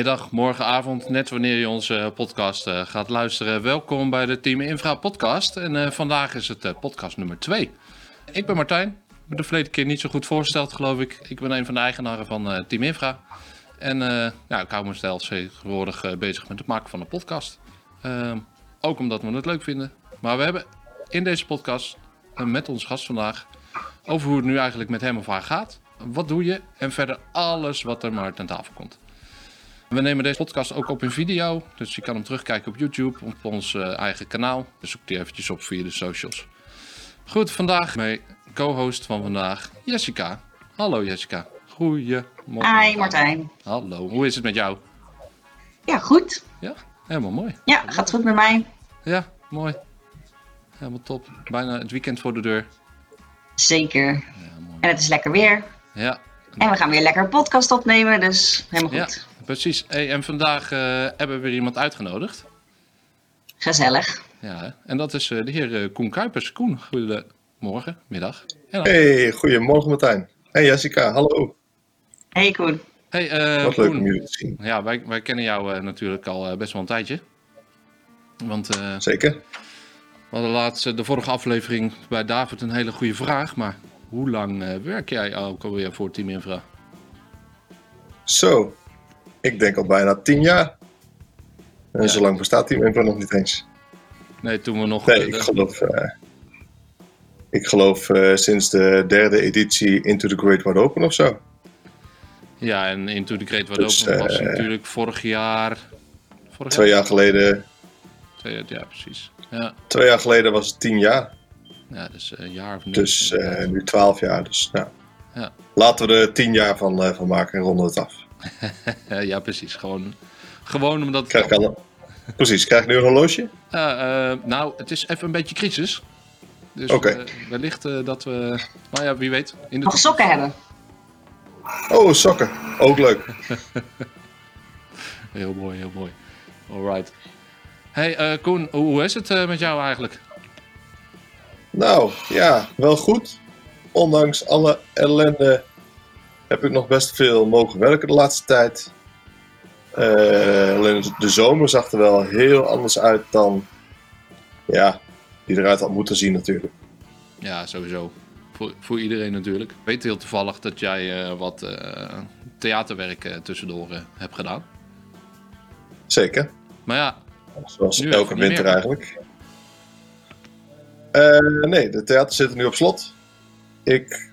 middag, morgenavond, net wanneer je onze podcast uh, gaat luisteren. Welkom bij de Team Infra podcast. En uh, vandaag is het podcast nummer 2. Ik ben Martijn. Ik ben de verleden keer niet zo goed voorgesteld, geloof ik. Ik ben een van de eigenaren van Team Infra. En ja, ik hou me zelfs tegenwoordig bezig met het maken van een podcast. Ehm, ook omdat we het leuk vinden. Maar we hebben in deze podcast met ons gast vandaag over hoe het nu eigenlijk met hem of haar gaat. Wat doe je? En verder alles wat er maar ten tafel komt. We nemen deze podcast ook op in video. Dus je kan hem terugkijken op YouTube, op ons uh, eigen kanaal. Dus zoek die eventjes op via de socials. Goed, vandaag mee co-host van vandaag, Jessica. Hallo Jessica. Goeiemorgen. Hi Martijn. Hallo, hoe is het met jou? Ja, goed. Ja, helemaal mooi. Ja, gaat goed met mij. Ja, mooi. Helemaal top. Bijna het weekend voor de deur. Zeker. Ja, en het is lekker weer. Ja. En we gaan weer lekker een podcast opnemen, dus helemaal goed. Ja, precies. Hey, en vandaag uh, hebben we weer iemand uitgenodigd. Gezellig. Ja, en dat is uh, de heer uh, Koen Kuipers. Koen, goedemorgen, middag. Hey, goedemorgen Martijn. Hey Jessica, hallo. Hey Koen. Hey, Wat leuk om jullie te zien. Ja, wij, wij kennen jou natuurlijk al best wel een tijdje. Want, Zeker. We hadden laatst de vorige aflevering bij David een hele goede vraag, maar hoe lang uh, werk jij ook alweer voor Team Infra? Zo, ik denk al bijna tien jaar. En ja. zo lang bestaat Team Infra nog niet eens. Nee, toen we nog... Nee, ik geloof, uh, ik geloof uh, sinds de derde editie Into the Great Wide Open of zo. Ja, en Into the Great Wide dus, Open was natuurlijk vorig jaar... Vorig twee jaar, jaar geleden... Twee jaar, ja, precies. Ja. Twee jaar geleden was het tien jaar. Ja, dus een jaar of nu. Dus uh, nu 12 jaar. Dus nou, ja. laten we er 10 jaar van, uh, van maken en ronden het af. ja, precies. Gewoon, gewoon omdat. Krijg ik al, precies. Krijg ik nu een horloge? Uh, nou, het is even een beetje crisis. Dus okay. wellicht dat we. Nou ja, wie weet. In de Nog sokken hebben. Oh, sokken. Ook leuk. heel mooi, heel mooi. Alright. Hey Koen, hoe is het met jou eigenlijk? Nou, ja, wel goed. Ondanks alle ellende heb ik nog best veel mogen werken de laatste tijd. Uh, alleen de zomer zag er wel heel anders uit dan ja, die eruit had moeten zien natuurlijk. Ja, sowieso. Voor, voor iedereen natuurlijk. Ik weet heel toevallig dat jij uh, wat uh, theaterwerk tussendoor hebt gedaan. Zeker. Maar ja, zoals elke winter eigenlijk. Uh, nee, de theater zit nu op slot. Ik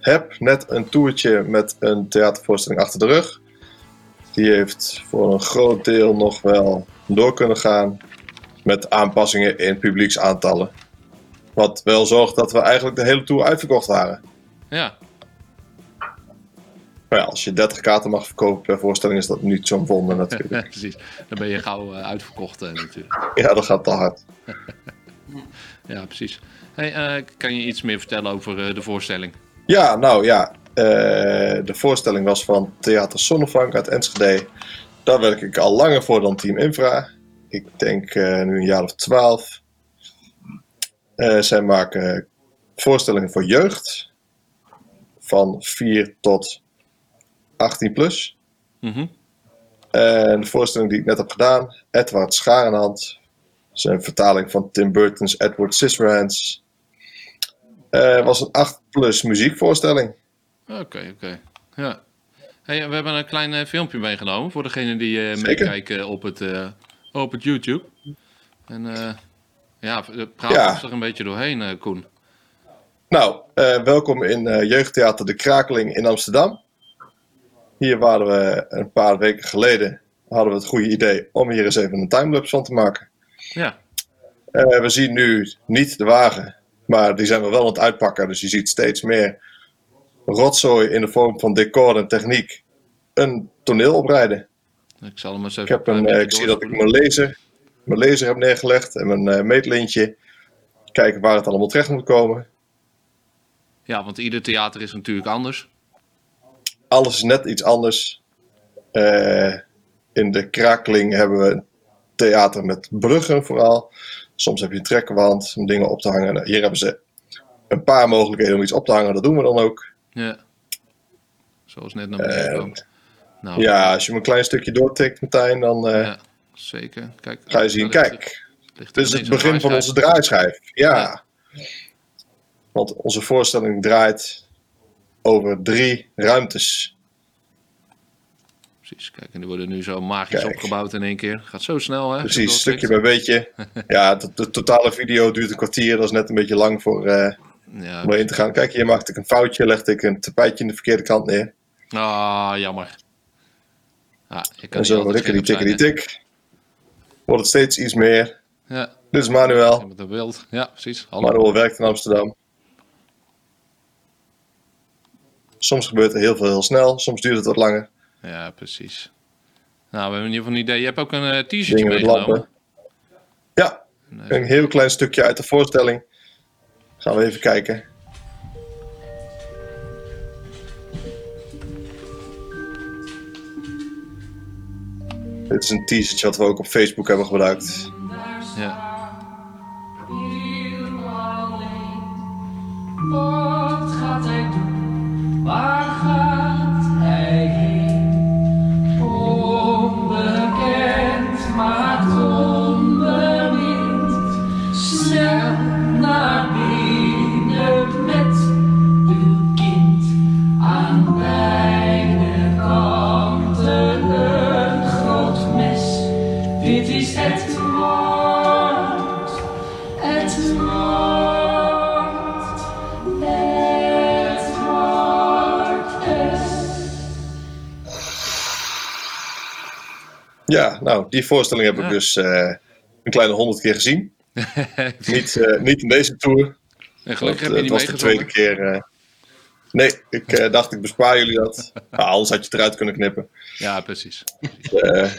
heb net een toertje met een theatervoorstelling achter de rug. Die heeft voor een groot deel nog wel door kunnen gaan met aanpassingen in publieksaantallen. Wat wel zorgt dat we eigenlijk de hele tour uitverkocht waren. Ja. Maar ja, als je 30 kaarten mag verkopen per voorstelling is dat niet zo'n wonder natuurlijk. Ja, precies. Dan ben je gauw uh, uitverkocht uh, natuurlijk. Ja, dat gaat te hard. Ja, precies. Hey, uh, kan je iets meer vertellen over uh, de voorstelling? Ja, nou ja. Uh, de voorstelling was van Theater Zonnevank uit Enschede. Daar werk ik al langer voor dan Team Infra. Ik denk nu een jaar of twaalf. zij maken voorstellingen voor jeugd. Van 4 tot 18 plus. Mm -hmm. En de voorstelling die ik net heb gedaan, Edward Scharenhand, zijn vertaling van Tim Burton's Edward Scissorhands. Uh, was een 8 plus muziekvoorstelling. Oké, okay, oké. Okay. Ja. Hey, we hebben een klein uh, filmpje meegenomen voor degene die uh, meekijken op het, op het YouTube. En ja, praat ja. er een beetje doorheen, Koen. Nou, welkom in Jeugdtheater De Krakeling in Amsterdam. Hier waren we een paar weken geleden. Hadden we het goede idee om hier eens even een timelapse van te maken. Ja. Uh, we zien nu niet de wagen, maar die zijn we wel aan het uitpakken. Dus je ziet steeds meer rotzooi in de vorm van decor en techniek een toneel oprijden. Ik zal hem eens even ik, heb een, uh, ik zie dat ik mijn laser, mijn laser heb neergelegd en mijn uh, meetlintje. Kijken waar het allemaal terecht moet komen. Ja, want ieder theater is natuurlijk anders. Alles is net iets anders. in de krakeling hebben we theater met bruggen vooral. Soms heb je een trekkerwand om dingen op te hangen. Hier hebben ze een paar mogelijkheden om iets op te hangen. Dat doen we dan ook. Ja. Zoals net naar beneden uh, Nou, Ja, als je hem een klein stukje doortikt, Martijn, dan eh, ja, zeker. Kijk, ga je zien. Kijk, dit is het begin van onze draaischijf. Ja. Want onze voorstelling draait over drie ruimtes. Precies, kijk, en die worden nu zo magisch Kijk. opgebouwd in één keer. Gaat zo snel, hè? Precies, stukje bij beetje. Ja, de, de totale video duurt een kwartier. Dat is net een beetje lang voor, eh Ja, om erin te gaan. Kijk, hier maakte ik een foutje. Legde ik een tapijtje in de verkeerde kant neer. Ah, jammer. Ja, je kan En zo rikken die tik. Wordt het steeds iets meer. Ja, Dit is Manuel. iemand dat wilt. Ja, precies. Hallo. Manuel werkt in Amsterdam. Soms gebeurt er heel veel heel snel. Soms duurt het wat langer. Ja, precies. Nou, we hebben in ieder geval een idee. Je hebt ook een eh, t-shirtje met meegenomen. lampen. Ja, Nee. een heel klein stukje uit de voorstelling. Gaan we even kijken. Dit is een t-shirtje wat we ook op Facebook hebben gebruikt. Ja. Wat gaat hij doen? Snel naar binnen met uw kind. Aan beide kanten een groot mes. Dit is het woord. Het woord, het woord. Ja, nou, die voorstelling heb ik Ja. dus eh, een kleine honderd keer gezien. niet, eh, niet in deze tour. En heb eh, je het niet was de tweede keer. eh, nee, ik eh, dacht ik bespaar jullie dat. Maar anders had je het eruit kunnen knippen. Ja, precies. Eh,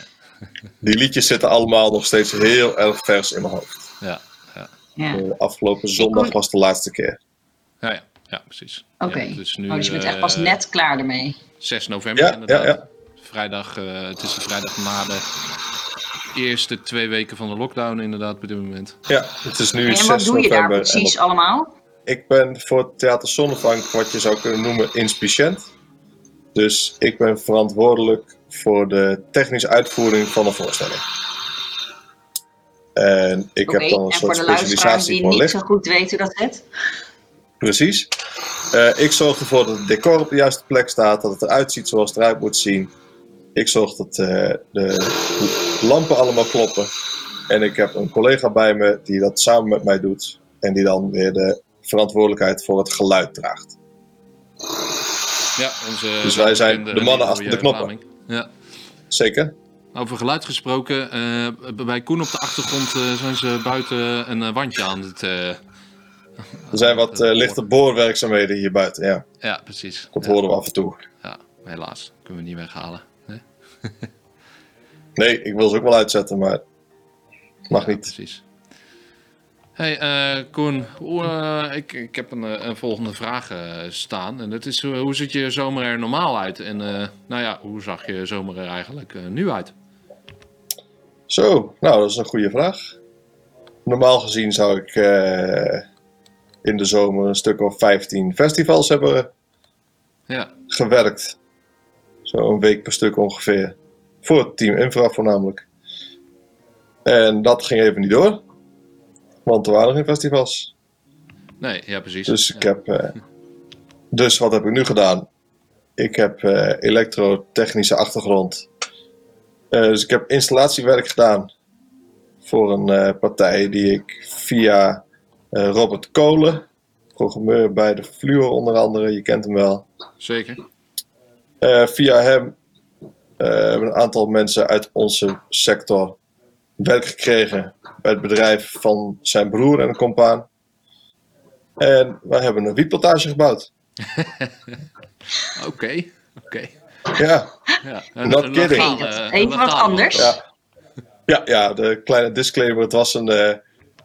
die liedjes zitten allemaal nog steeds heel erg vers in mijn hoofd. Ja, ja, Ja. Eh, afgelopen zondag was de laatste keer. ja, ja, ja precies. Oké. Ja, het is nu Oh, dus je bent eh, echt pas net klaar ermee. 6 november Ja, inderdaad. ja, ja. Vrijdag, eh, het is de vrijdag na de eerste twee weken van de lockdown inderdaad op dit moment. Ja, het is nu En 6 wat doe je daar en precies allemaal? ik ben voor Theater Zonnevank wat je zou kunnen noemen inspiciënt. Dus ik ben verantwoordelijk voor de technische uitvoering van de voorstelling. En ik Oké, heb dan een en voor soort de luisteraars specialisatie die voor niet licht. zo goed weten dat zit. Precies. Eh, ik zorg ervoor dat het decor op de juiste plek staat, dat het eruit ziet zoals het eruit moet zien. Ik zorg dat eh, de lampen allemaal kloppen. En ik heb een collega bij me die dat samen met mij doet. En die dan weer de verantwoordelijkheid voor het geluid draagt. Ja, onze Dus wij zijn de mannen achter de knoppen. Ja. Zeker? Over geluid gesproken, eh, bij Koen op de achtergrond eh, zijn ze buiten een eh, wandje aan het... Er zijn wat lichte boorwerkzaamheden hier buiten. Ja, ja, precies. dat ja, horen we af en toe. ja, helaas. Kunnen we niet weghalen. hè? Nee, ik wil ze ook wel uitzetten, maar mag niet. Precies. Hey eh, Koen, hoe, eh, ik, ik heb een, eh, een volgende vraag staan. En dat is, hoe ziet je zomer er normaal uit? En nou ja, hoe zag je zomer er eigenlijk nu uit? Zo, nou, dat is een goede vraag. Normaal gezien zou ik in de zomer een stuk of 15 festivals hebben Ja, gewerkt. Zo een week per stuk ongeveer. Voor het team Infra voornamelijk. En dat ging even niet door. Want er waren geen festivals. nee, ja precies. Dus ik heb. eh, dus wat heb ik nu gedaan? Ik heb eh, elektrotechnische achtergrond. Eh, dus ik heb installatiewerk gedaan voor een partij die ik via Robert Kolen, programmeur bij de Fluor onder andere, je kent hem wel. Zeker. Via hem hebben een aantal mensen uit onze sector werk gekregen bij het bedrijf van zijn broer en een compaan. En wij hebben een wietplantage gebouwd. Oké, oké. Ja, Ja, Not kidding. legale- even wat anders. ja. Ja, ja, de kleine disclaimer. Het was een eh,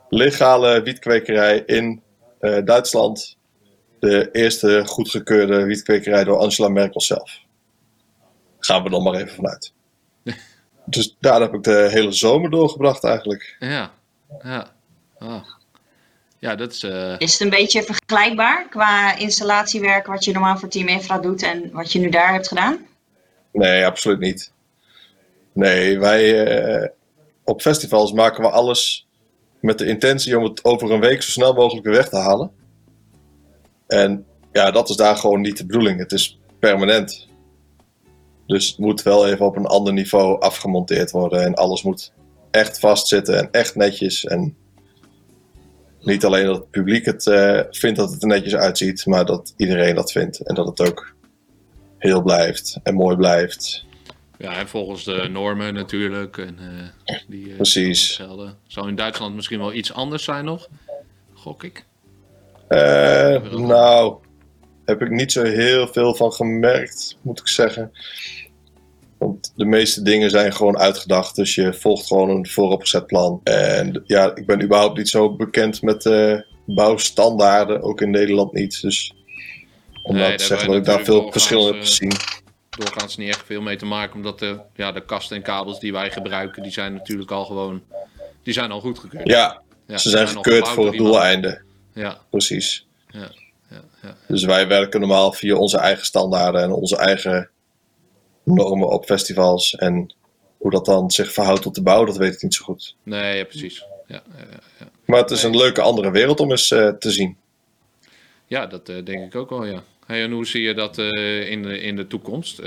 legale wietkwekerij in eh, Duitsland. De eerste goedgekeurde wietkwekerij door Angela Merkel zelf. Gaan we dan maar even vanuit. Dus daar heb ik de hele zomer doorgebracht eigenlijk. Ja, ja. Ah. Ja, dat is... eh, Is het een beetje vergelijkbaar qua installatiewerk wat je normaal voor Team Infra doet en wat je nu daar hebt gedaan? Nee, absoluut niet. Nee, wij eh, op festivals maken we alles met de intentie om het over een week zo snel mogelijk weer weg te halen. En ja, dat is daar gewoon niet de bedoeling. Het is permanent. Dus het moet wel even op een ander niveau afgemonteerd worden. En alles moet echt vastzitten en echt netjes. En niet alleen dat het publiek het eh, vindt dat het er netjes uitziet, maar dat iedereen dat vindt. En dat het ook heel blijft en mooi blijft. Ja, en volgens de normen natuurlijk. En, eh, die, eh, Precies. Zou in Duitsland misschien wel iets anders zijn nog? Gok ik. Eh, nou, heb ik niet zo heel veel van gemerkt, moet ik zeggen. Want de meeste dingen zijn gewoon uitgedacht. Dus je volgt gewoon een vooropgezet plan. En ja, ik ben überhaupt niet zo bekend met eh, bouwstandaarden. Ook in Nederland niet. Dus om Nee, nou te zeggen dat ik daar veel verschillen heb doorgaans, gezien. Doorgaans niet echt veel mee te maken. Omdat de, ja, de kasten en kabels die wij gebruiken, die zijn natuurlijk al gewoon... Die zijn al goedgekeurd. Ja, Ja, ze zijn al gekeurd voor het doeleinde. Ja, Precies. ja, ja. Dus wij werken normaal via onze eigen standaarden en onze eigen normen op festivals. En hoe dat dan zich verhoudt tot de bouw, dat weet ik niet zo goed. Nee, ja, precies. Ja, ja. Maar het is een leuke andere wereld om eens eh, te zien. Ja, dat eh, denk ik ook wel, ja. Hey, en hoe zie je dat eh, in, de, in de toekomst?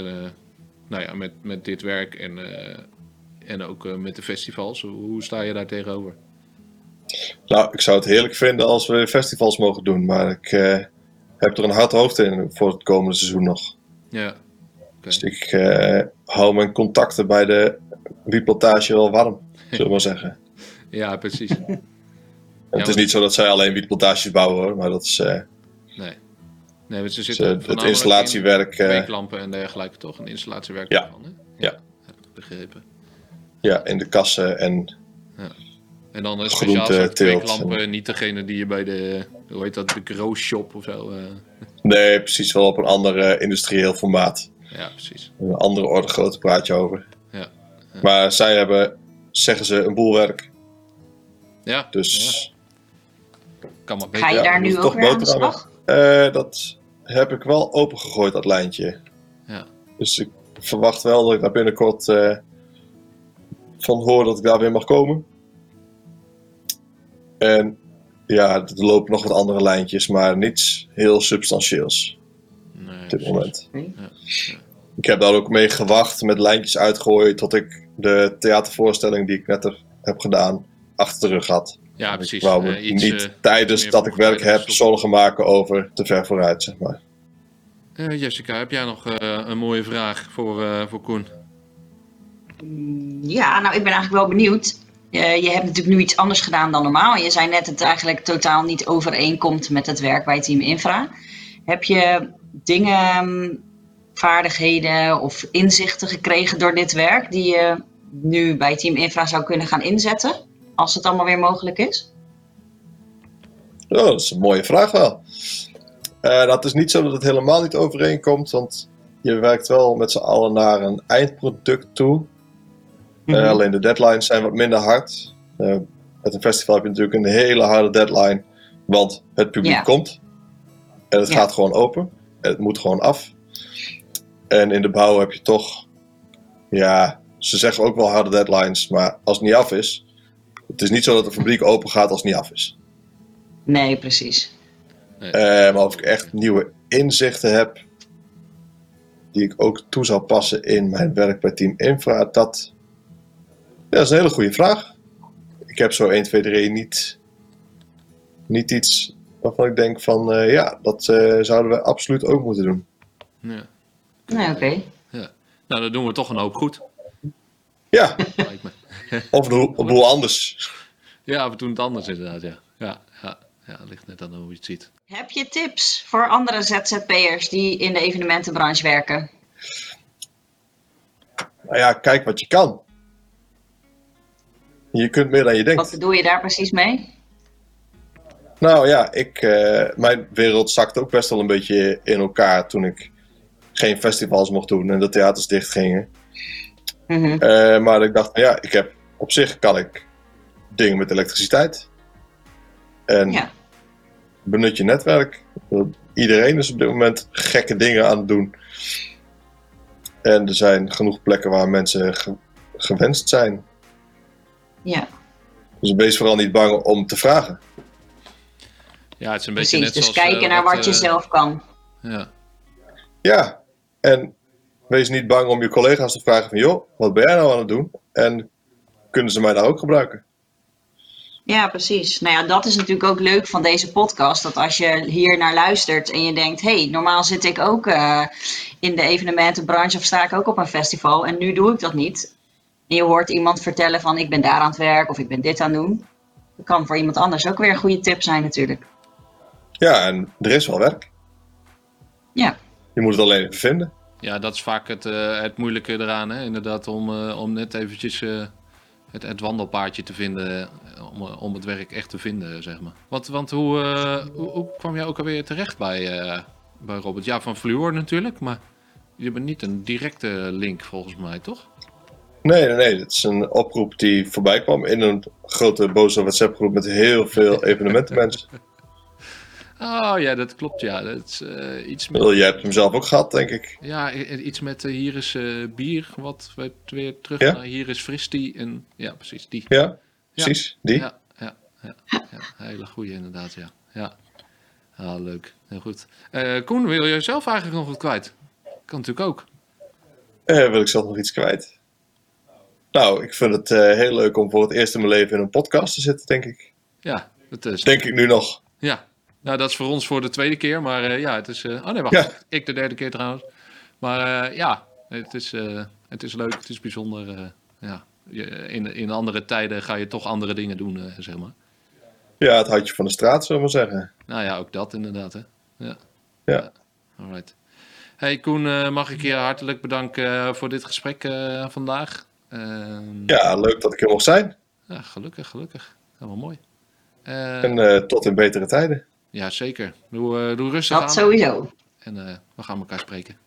Nou ja, met, met dit werk en, en ook met de festivals. Hoe sta je daar tegenover? Nou, ik zou het heerlijk vinden als we festivals mogen doen. Maar ik eh, heb er een hard hoofd in voor het komende seizoen nog. Ja. Dus ik eh, hou mijn contacten bij de wietplantage wel warm, zullen we maar zeggen. Ja, precies. Ja, het is niet zo dat zij alleen wietplantages bouwen hoor, maar dat is eh, Nee. Nee, want ze dus, zitten het installatiewerk. in en dergelijke, toch? Een installatiewerk Ja. daarvan, hè? Ja. Begrepen. ja, in de kassen en En dan een speciaal soort kweeklampen, niet degene die je bij de, hoe heet dat, de grow shop of zo. eh. nee, precies wel op een ander eh, industrieel formaat. ja, precies. Een andere orde grootte praat je over. Ja. Maar zij hebben, zeggen ze, een boel werk. Ja, Dus ja, kan maar Ga beter. je Ja, daar nu toch ook weer aan de slag? eh, dat heb ik wel opengegooid, dat lijntje. Ja. Dus ik verwacht wel dat ik daar binnenkort eh, van hoor dat ik daar weer mag komen. En ja, er lopen nog wat andere lijntjes, maar niets heel substantieels Nee, op dit moment. Ik heb daar ook mee gewacht met lijntjes uitgooien tot ik de theatervoorstelling die ik net er heb gedaan achter de rug had. Ja, Ik precies. wou me Eh, iets, niet eh, tijdens dat ik werk heb stoppen. zorgen maken over te ver vooruit, zeg maar. eh, Jessica, heb jij nog eh, een mooie vraag voor, eh, voor Koen? Ja, nou ik ben eigenlijk wel benieuwd. Eh, je hebt natuurlijk nu iets anders gedaan dan normaal. Je zei net dat het eigenlijk totaal niet overeenkomt met het werk bij Team Infra. Heb je dingen, mm, vaardigheden of inzichten gekregen door dit werk die je nu bij Team Infra zou kunnen gaan inzetten? Als het allemaal weer mogelijk is? Oh, dat is een mooie vraag wel. Eh, dat is niet zo dat het helemaal niet overeenkomt, want je werkt wel met z'n allen naar een eindproduct toe. Eh, Mhm. alleen de deadlines zijn wat minder hard. Eh, met een festival heb je natuurlijk een hele harde deadline, want het publiek Ja. komt. En het Ja. gaat gewoon open. En het moet gewoon af. En in de bouw heb je toch, ja, ze zeggen ook wel harde deadlines, maar als het niet af is, het is niet zo dat de fabriek open gaat als het niet af is. Nee, precies. Eh, maar of ik echt nieuwe inzichten heb die ik ook toe zou passen in mijn werk bij Team Infra, dat, ja, dat is een hele goede vraag. Ik heb zo 1, 2, 3 niet, niet iets waarvan ik denk van eh, ja, dat eh, zouden we absoluut ook moeten doen. Ja. Nee, oké. Nou, dan doen we toch een hoop goed, Ja, lijkt me. of een boel- een boel anders. Ja, we doen het anders inderdaad, ja. Ja, ja, ja het ligt net aan hoe je het ziet. Heb je tips voor andere ZZP'ers die in de evenementenbranche werken? Nou ja, kijk wat je kan. Je kunt meer dan je denkt. Wat bedoel je daar precies mee? Nou ja, ik, eh, mijn wereld zakte ook best wel een beetje in elkaar toen ik geen festivals mocht doen en de theaters dichtgingen. Mhm. Eh, maar ik dacht, ja, ik heb, op zich kan ik dingen met elektriciteit. En Ja. benut je netwerk. Iedereen is op dit moment gekke dingen aan het doen. En er zijn genoeg plekken waar mensen ge- gewenst zijn. Ja, Dus wees vooral niet bang om te vragen. Ja, het is een beetje precies. net Dus zoals... kijken eh, naar wat je eh, zelf kan. Ja. Ja, en wees niet bang om je collega's te vragen van... joh, wat ben jij nou aan het doen? En kunnen ze mij daar ook gebruiken? Ja, precies. Nou ja, dat is natuurlijk ook leuk van deze podcast. Dat als je hier naar luistert en je denkt: hé, hey, normaal zit ik ook eh, in de evenementenbranche of sta ik ook op een festival en nu doe ik dat niet. En je hoort iemand vertellen van ik ben daar aan het werk of ik ben dit aan het doen. Dat kan voor iemand anders ook weer een goede tip zijn natuurlijk. Ja, en er is wel werk. Ja, Je moet het alleen even vinden. Ja, dat is vaak het, eh, het moeilijke eraan, hè? inderdaad, om, eh, om net eventjes eh, het, het wandelpaardje te vinden, om, om het werk echt te vinden, zeg maar. Want, want hoe, eh, hoe, hoe kwam jij ook alweer terecht bij, eh, bij Robert? Ja, van Fluor natuurlijk, maar je bent niet een directe link volgens mij, toch? Nee, nee, nee. Het is een oproep die voorbij kwam in een grote boze WhatsApp-groep met heel veel evenementenmensen. Oh ja, dat klopt, ja. Dat is eh, iets met... Jij hebt hem zelf ook gehad, denk ik. Ja, iets met eh, hier is eh, bier, wat we weer terug Ja? naar hier is fristie. En ja, precies, die. Ja, precies. Die. Ja, ja, ja, ja, hele goede inderdaad, ja. ja. Ah, leuk, heel goed. Koen, wil je zelf eigenlijk nog wat kwijt? Kan natuurlijk ook. Wil ik zelf nog iets kwijt? Nou, ik vind het eh, heel leuk om voor het eerst in mijn leven in een podcast te zitten, denk ik. Ja, het is, Denk ik nu nog. ja. Nou, dat is voor ons voor de tweede keer, maar eh, ja, het is... eh, oh nee, wacht, Ja. ik de derde keer trouwens. Maar ja, het is, het is leuk, het is bijzonder. ja. Je- in, in andere tijden ga je toch andere dingen doen, zeg maar. Ja, het houtje van de straat, zullen we maar zeggen. Nou ja, ook dat inderdaad, hè. Ja. Ja. Alright. Hey Koen, mag ik je hartelijk bedanken voor dit gesprek vandaag. Ehm, Ja, leuk dat ik er mocht zijn. ja, gelukkig, gelukkig. Helemaal mooi. Eh, En eh, tot in betere tijden. ja, zeker. Doe, eh, doe rustig dat aan sowieso. en eh, we gaan elkaar spreken.